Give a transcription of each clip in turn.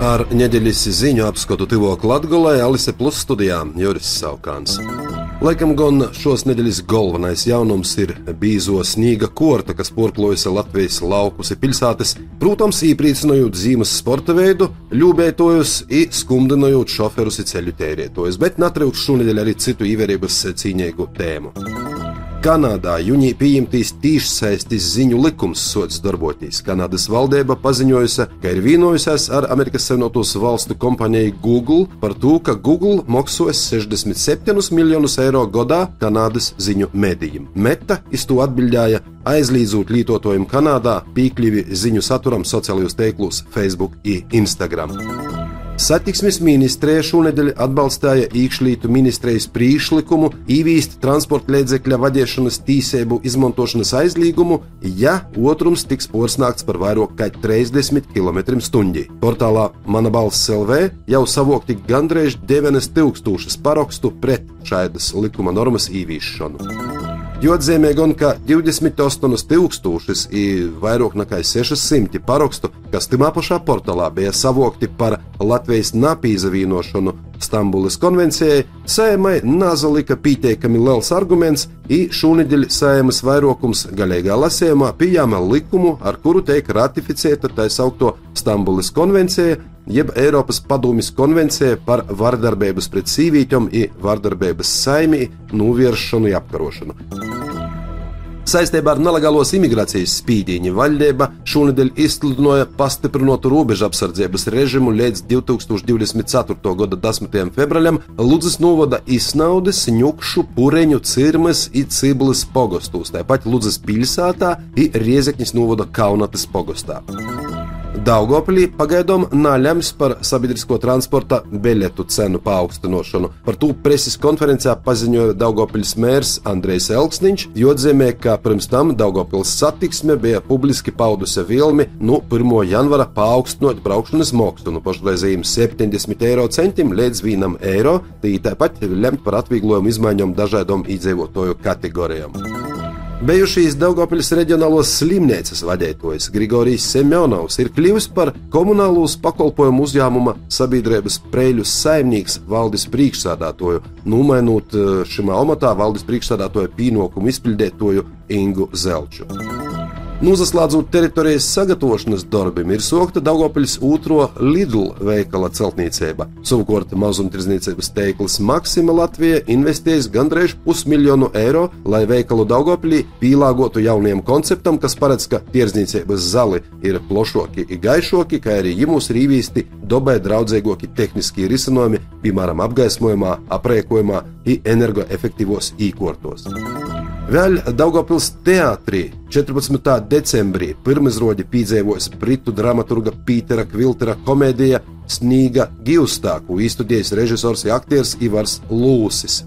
Ar nedēļas ziņu apskatu Tivok Latgolē Alise Plus studijā Juris Saukāns. Laikam gan šos nedēļas galvenais jaunums ir bīzo sniega korta, kas porplojas Latvijas laukus un pilsētas, protams, īpriecinojot zīmes sporta veidu, ļūbētojus un skumdinojot šoferus un ceļu tērētojus, bet natrūkst šonadēļ arī citu īvērības cīņīgu tēmu. Kanādā jūnijā pieņemtīs tīšsaistes ziņu likums sots darboties. Kanādas valdība paziņojusi, ka ir vienojusies ar Amerikas Savienotos Valstu kompāniju Google par to, ka Google maksos 67 miljonus eiro gadā Kanādas ziņu medijiem. Meta iz to atbildēja aizliedzot lietotājiem Kanādā piekļuvi ziņu saturam sociālajos tīklos Facebook un Instagram. Satiksmes ministrija šonadēļ atbalstīja iekšlietu ministrijas priekšlikumu īvīst transporta līdzekļa vadīšanas tīsību izmantošanas aizliegumu, ja otrums tiks porcelāts par vairāk kā 30 km/h. Portālā Mana balss LV jau savokti gandrīz 9000 parakstu pret šādas likuma normas īvīšanu. Jo atzīmē gan, ka 28,000 ir vairāk nekā 600 parakstu, kas tajā pašā portālā bija savokti par Latvijas napīzavīnošanu Stambulas konvencijai, sējumai nazalika pietiekami liels arguments, un šonadēļ sējumas vairākums galīgā lasījumā pieņēma likumu, ar kuru tiek ratificēta tā saukto Stambulas konvencija, jeb Eiropas Padomjas konvencija par vardarbības pret sīvītiem un vardarbības saimī novēršanu un apkarošanu. Saistībā ar nelegālos imigrācijas spīdīņu valdība šonadēļ izsludināja pastiprinātu robežu apsardzības režimu līdz 2024. gada 10. februārim Ludzas novada Isnaudes, Ņukšu, Pureņu, Cirmes un Ciblis pogostos, tāpat Ludzas pilsētā un Riezekņas novada Kaunatas pogostā. Daugopilī pagaidām nāļams par sabiedrisko transporta biļetu cenu paaugstināšanu. Par to preses konferencē paziņoja Daugopils mērs Andrejs Elksniņš, jo atzīmē, ka pirms tam Daugopils satiksme bija publiski paudusi vilni no 1. janvara paaugstinot braukšanas maksu no pašreizējiem 70 eiro centiem līdz 1 eiro, tāpat lemt par atvieglojumu izmaiņām dažādām iedzīvotāju kategorijām. Bijušīs Daugopils reģionālos slimnīcas vadītājs Grigorijs Semjonovs ir kļuvis par komunālos pakalpojumu uzņēmuma sabiedrības preļu saimnieks valdes priekšsādātoju, nomainot eh, šim amatā valdes priekšsādātoju pienākumu izpildētoju Ingu Zelču. Nozaslēdzot teritorijas sagatavošanas darbiem, ir sokta Daugopils otro Lidl veikala celtniecība. Savukārt mazumtirdzniecības teikls Maksima Latvija investēs gandrīz pusmiljonu eiro, lai veikalu Daugopilī pielāgotu jauniem konceptam, kas paredz, ka tirdzniecības zali ir plašāki un gaišāki, kā arī jimus ir īvīsti dabai draudzīgāki tehniskie risinājumi, piemēram, apgaismojumā, aprēkojumā un energoefektīvos īkortos. Vēl Daugopils teātrī 14. decembrī pirmizrādi piedzīvos britu dramaturga Pītera Kviltera komēdija Snīga Givstā, ko izstudējis režisors un aktieris Ivars Lūsis.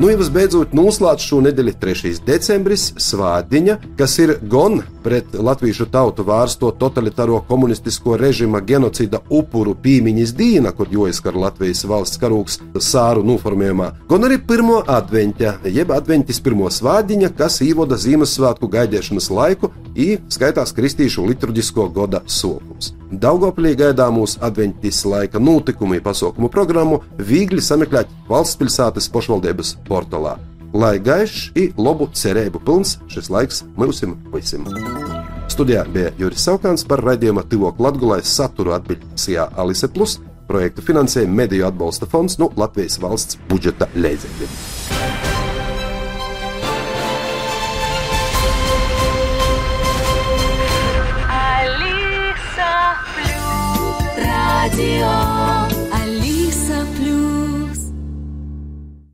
Nu, jau beidzot noslēdz šo nedēļu 3. decembris svādiņa, kas ir gan pret latviešu tautu vērsto totalitāro komunistisko režīma genocida upuru pīmiņas diena, kur joizskar Latvijas valsts karūks sāru noformējumā, gan arī pirmo adventā, jeb adventis pirmo svādiņa, kas īvoda Ziemassvētku gaidīšanas laiku, i skaitās kristīšu liturģisko goda sokums. Daugoplī gaidāmos adventis laika notikumi pasaukumu programmu viegli sameklēt valsts pilsētas pašvaldības portālā. Lai gaišs un labu cerību pilns šis laiks mums visiem! Studijā bija Juris Saukāns par raidījuma Tivok Latgulais saturu atbildīsijā Alise Plus projektu finansēja Mediju atbalsta fonds no Latvijas valsts budžeta līdzekļiem. see.